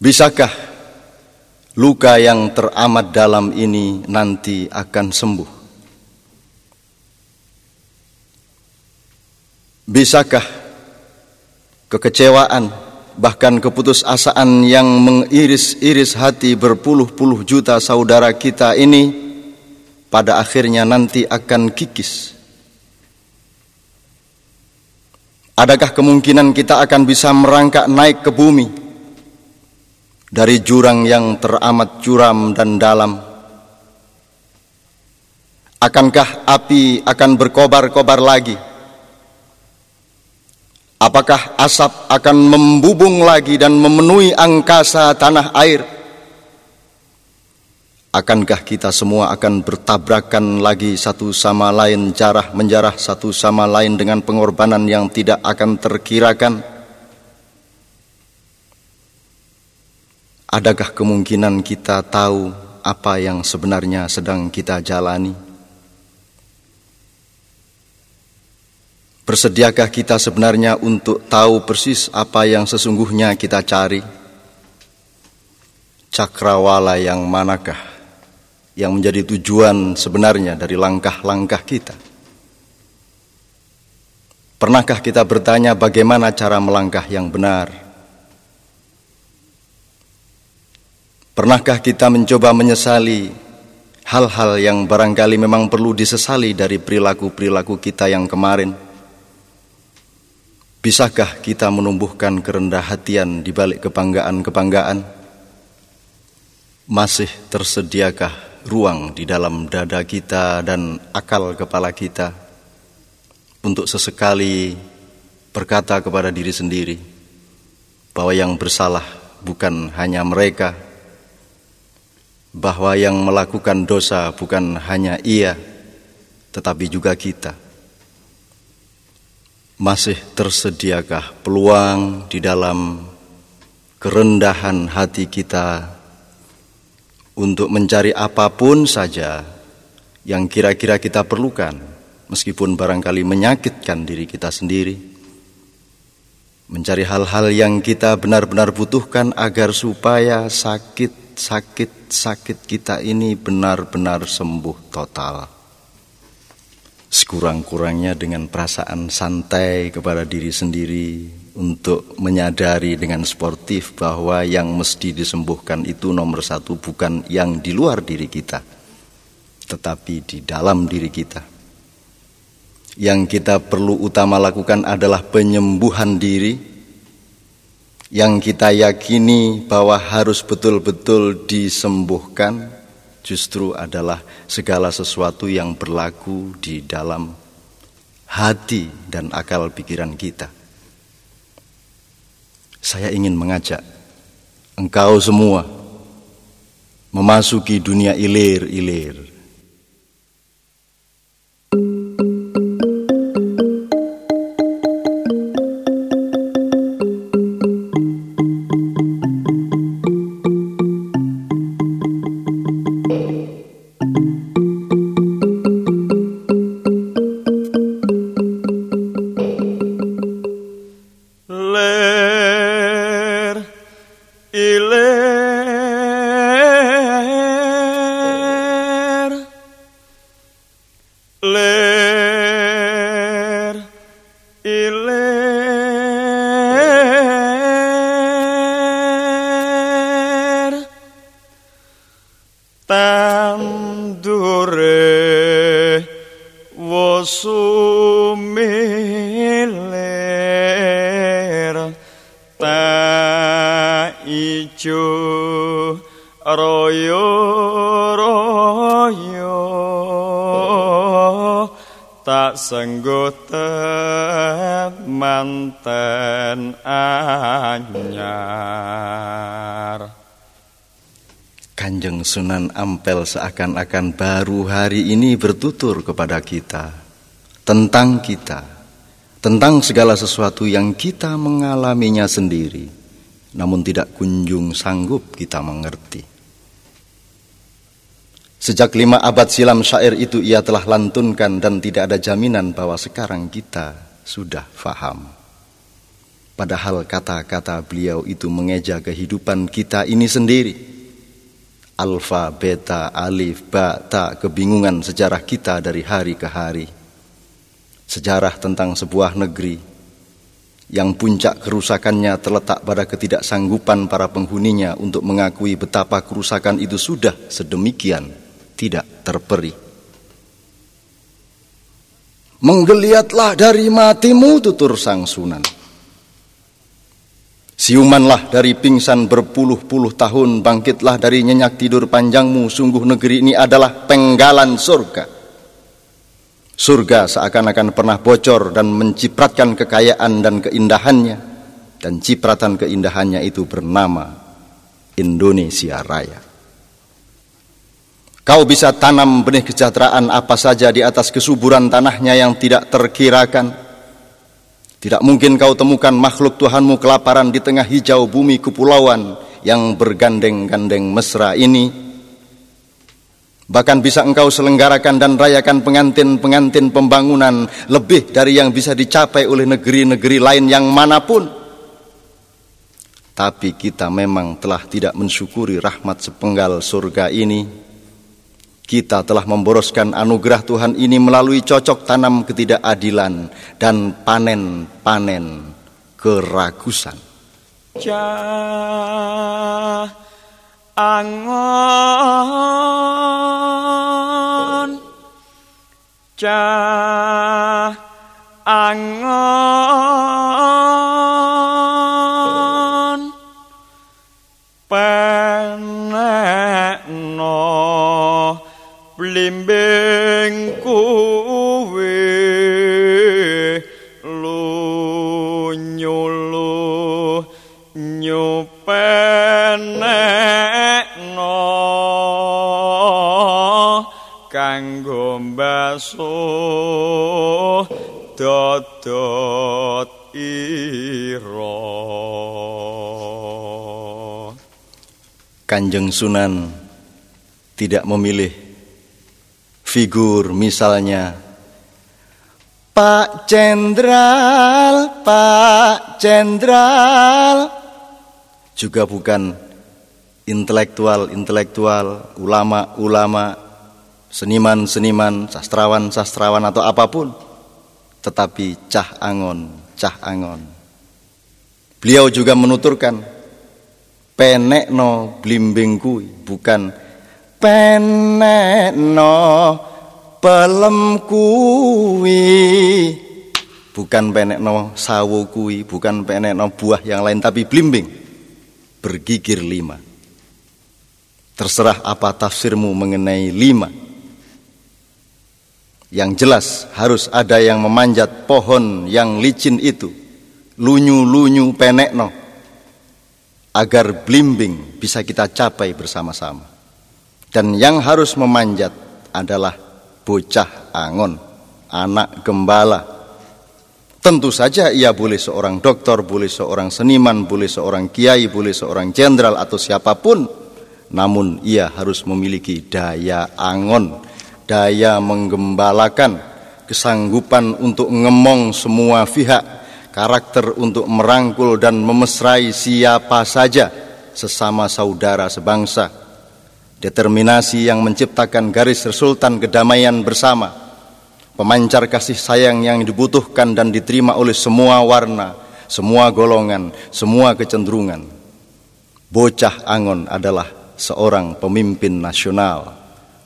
Bisakah luka yang teramat dalam ini nanti akan sembuh? Bisakah kekecewaan bahkan keputusasaan yang mengiris-iris hati berpuluh-puluh juta saudara kita ini pada akhirnya nanti akan kikis? Adakah kemungkinan kita akan bisa merangkak naik ke bumi dari jurang yang teramat curam dan dalam? Akankah api akan berkobar-kobar lagi? Apakah asap akan membubung lagi dan memenuhi angkasa tanah air? Akankah kita semua akan bertabrakan lagi satu sama lain jarah menjarah satu sama lain dengan pengorbanan yang tidak akan terkirakan? Adakah kemungkinan kita tahu apa yang sebenarnya sedang kita jalani? Bersediakah kita sebenarnya untuk tahu persis apa yang sesungguhnya kita cari? Cakrawala yang manakah yang menjadi tujuan sebenarnya dari langkah-langkah kita? Pernahkah kita bertanya bagaimana cara melangkah yang benar? Pernahkah kita mencoba menyesali hal-hal yang barangkali memang perlu disesali dari perilaku-perilaku kita yang kemarin? Bisakah kita menumbuhkan kerendah hatian di balik kebanggaan-kebanggaan? Masih tersediakah ruang di dalam dada kita dan akal kepala kita untuk sesekali berkata kepada diri sendiri bahwa yang bersalah bukan hanya mereka, bahwa yang melakukan dosa bukan hanya ia, tetapi juga kita. Masih tersediakah peluang di dalam kerendahan hati kita untuk mencari apa pun saja yang kira-kira kita perlukan, meskipun barangkali menyakitkan diri kita sendiri, mencari hal-hal yang kita benar-benar butuhkan agar supaya sakit-sakit-sakit kita ini benar-benar sembuh total. Sekurang-kurangnya dengan perasaan santai kepada diri sendiri untuk menyadari dengan sportif bahwa yang mesti disembuhkan itu nomor satu bukan yang di luar diri kita tetapi di dalam diri kita. Yang kita perlu utama lakukan adalah penyembuhan diri yang kita yakini bahwa harus betul-betul disembuhkan justru adalah segala sesuatu yang berlaku di dalam hati dan akal pikiran kita. Saya ingin mengajak engkau semua memasuki dunia ilir-ilir manten anyar Kanjeng Sunan Ampel seakan-akan baru hari ini bertutur kepada kita tentang kita, tentang segala sesuatu yang kita mengalaminya sendiri, namun tidak kunjung sanggup kita mengerti. Sejak lima abad silam syair itu ia telah lantunkan dan tidak ada jaminan bahwa sekarang kita sudah faham. Padahal kata-kata beliau itu mengeja kehidupan kita ini sendiri. Alfa, beta, alif, ba, ta, kebingungan sejarah kita dari hari ke hari. Sejarah tentang sebuah negeri yang puncak kerusakannya terletak pada ketidaksanggupan para penghuninya untuk mengakui betapa kerusakan itu sudah sedemikian tidak terperi. Menggeliatlah dari matimu tutur sang sunan. Siumanlah dari pingsan berpuluh-puluh tahun, bangkitlah dari nyenyak tidur panjangmu, sungguh negeri ini adalah penggalan surga. Surga seakan-akan pernah bocor dan mencipratkan kekayaan dan keindahannya, dan cipratan keindahannya itu bernama Indonesia Raya. Kau bisa tanam benih kesejahteraan apa saja di atas kesuburan tanahnya yang tidak terkirakan, tidak mungkin kau temukan makhluk Tuhanmu kelaparan di tengah hijau bumi kepulauan yang bergandeng-gandeng mesra ini. Bahkan bisa engkau selenggarakan dan rayakan pengantin-pengantin pembangunan lebih dari yang bisa dicapai oleh negeri-negeri lain yang mana pun. Tapi kita memang telah tidak mensyukuri rahmat sepenggal surga ini kita telah memboroskan anugerah Tuhan ini melalui cocok tanam ketidakadilan dan panen-panen keragusan. Angon Cah angon blimbing kuwi lunyulu nyupenekno kanggo mbasuh dodot ira. Kanjeng Sunan tidak memilih figur misalnya. Pak Jenderal, Pak Jenderal juga bukan intelektual-intelektual, ulama-ulama, seniman-seniman, sastrawan-sastrawan atau apa pun, tetapi cah angon, cah angon. Beliau juga menuturkan, penekno blimbing kui, bukan penekno pelem kuwi. Bukan penekno sawo kuwi bukan penekno buah yang lain tapi blimbing. Bergigir lima. Terserah apa tafsirmu mengenai lima. Yang jelas harus ada yang memanjat pohon yang licin itu. Lunyu-lunyu penekno. Agar blimbing bisa kita capai bersama-sama dan yang harus memanjat adalah bocah angon, anak gembala. Tentu saja ia boleh seorang dokter, boleh seorang seniman, boleh seorang kiai, boleh seorang jenderal atau siapa pun. Namun ia harus memiliki daya angon, daya menggembalakan, kesanggupan untuk ngemong semua pihak, karakter untuk merangkul dan memesrai siapa saja sesama saudara sebangsa determinasi yang menciptakan garis resultan kedamaian bersama, pemancar kasih sayang yang dibutuhkan dan diterima oleh semua warna, semua golongan, semua kecenderungan. Bocah Angon adalah seorang pemimpin nasional,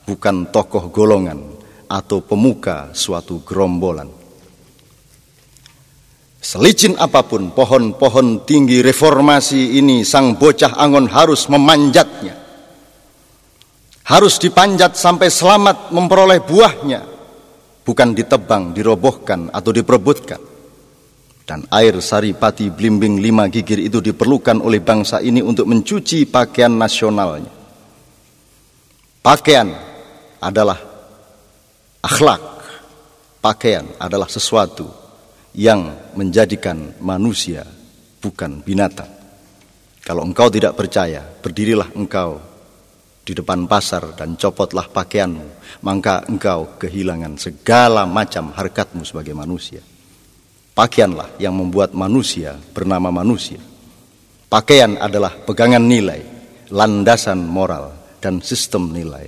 bukan tokoh golongan atau pemuka suatu gerombolan. Selicin apa pun pohon-pohon tinggi reformasi ini, sang bocah Angon harus memanjatnya harus dipanjat sampai selamat memperoleh buahnya, bukan ditebang, dirobohkan atau diperebutkan. Dan air saripati blimbing lima gigir itu diperlukan oleh bangsa ini untuk mencuci pakaian nasionalnya. Pakaian adalah akhlak. Pakaian adalah sesuatu yang menjadikan manusia bukan binatang. Kalau engkau tidak percaya, berdirilah engkau di depan pasar dan copotlah pakaianmu, maka engkau kehilangan segala macam harkatmu sebagai manusia. Pakaianlah yang membuat manusia bernama manusia. Pakaian adalah pegangan nilai, landasan moral, dan sistem nilai.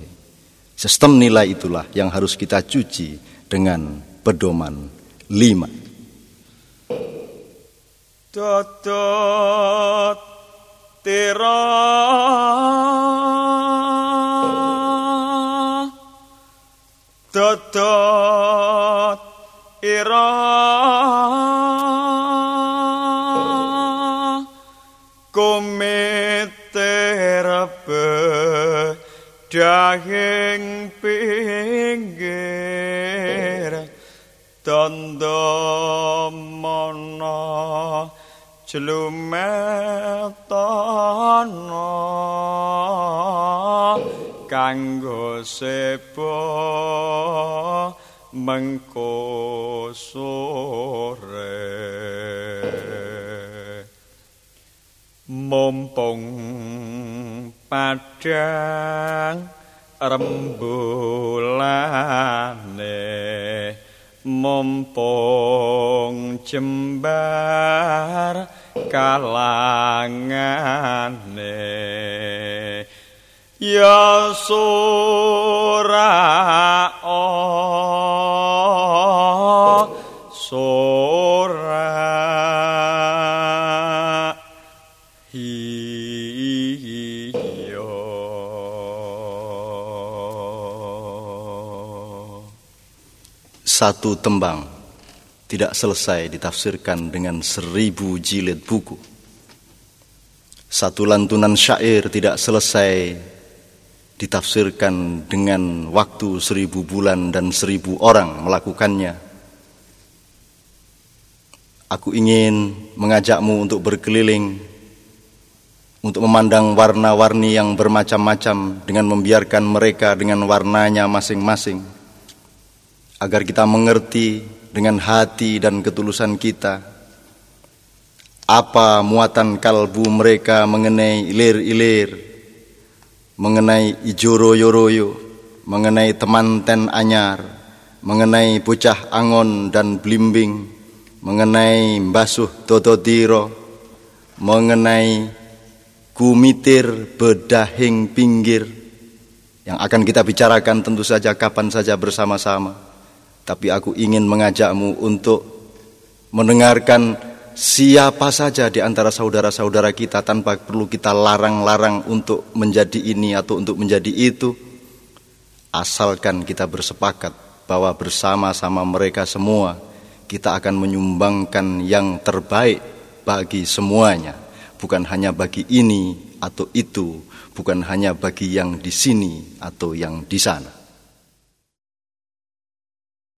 Sistem nilai itulah yang harus kita cuci dengan pedoman lima. Dodot Tondo mana jlumetana kanggo sepo mengko sore mumpung padang rembulane mumpung jembar kalangane. Ya sura sura hiyo Satu tembang tidak selesai ditafsirkan dengan seribu jilid buku. Satu lantunan syair tidak selesai ditafsirkan dengan waktu seribu bulan dan seribu orang melakukannya. Aku ingin mengajakmu untuk berkeliling, untuk memandang warna-warni yang bermacam-macam dengan membiarkan mereka dengan warnanya masing-masing, agar kita mengerti dengan hati dan ketulusan kita apa muatan kalbu mereka mengenai ilir-ilir, mengenai ijoro-yoroyo, mengenai temanten anyar, mengenai bocah angon dan blimbing, mengenai mbasuh dododiro, mengenai kumitir bedahing pinggir yang akan kita bicarakan tentu saja kapan saja bersama-sama. Tapi aku ingin mengajakmu untuk mendengarkan siapa saja di antara saudara-saudara kita tanpa perlu kita larang-larang untuk menjadi ini atau untuk menjadi itu. Asalkan kita bersepakat bahwa bersama-sama mereka semua kita akan menyumbangkan yang terbaik bagi semuanya, bukan hanya bagi ini atau itu, bukan hanya bagi yang di sini atau yang di sana.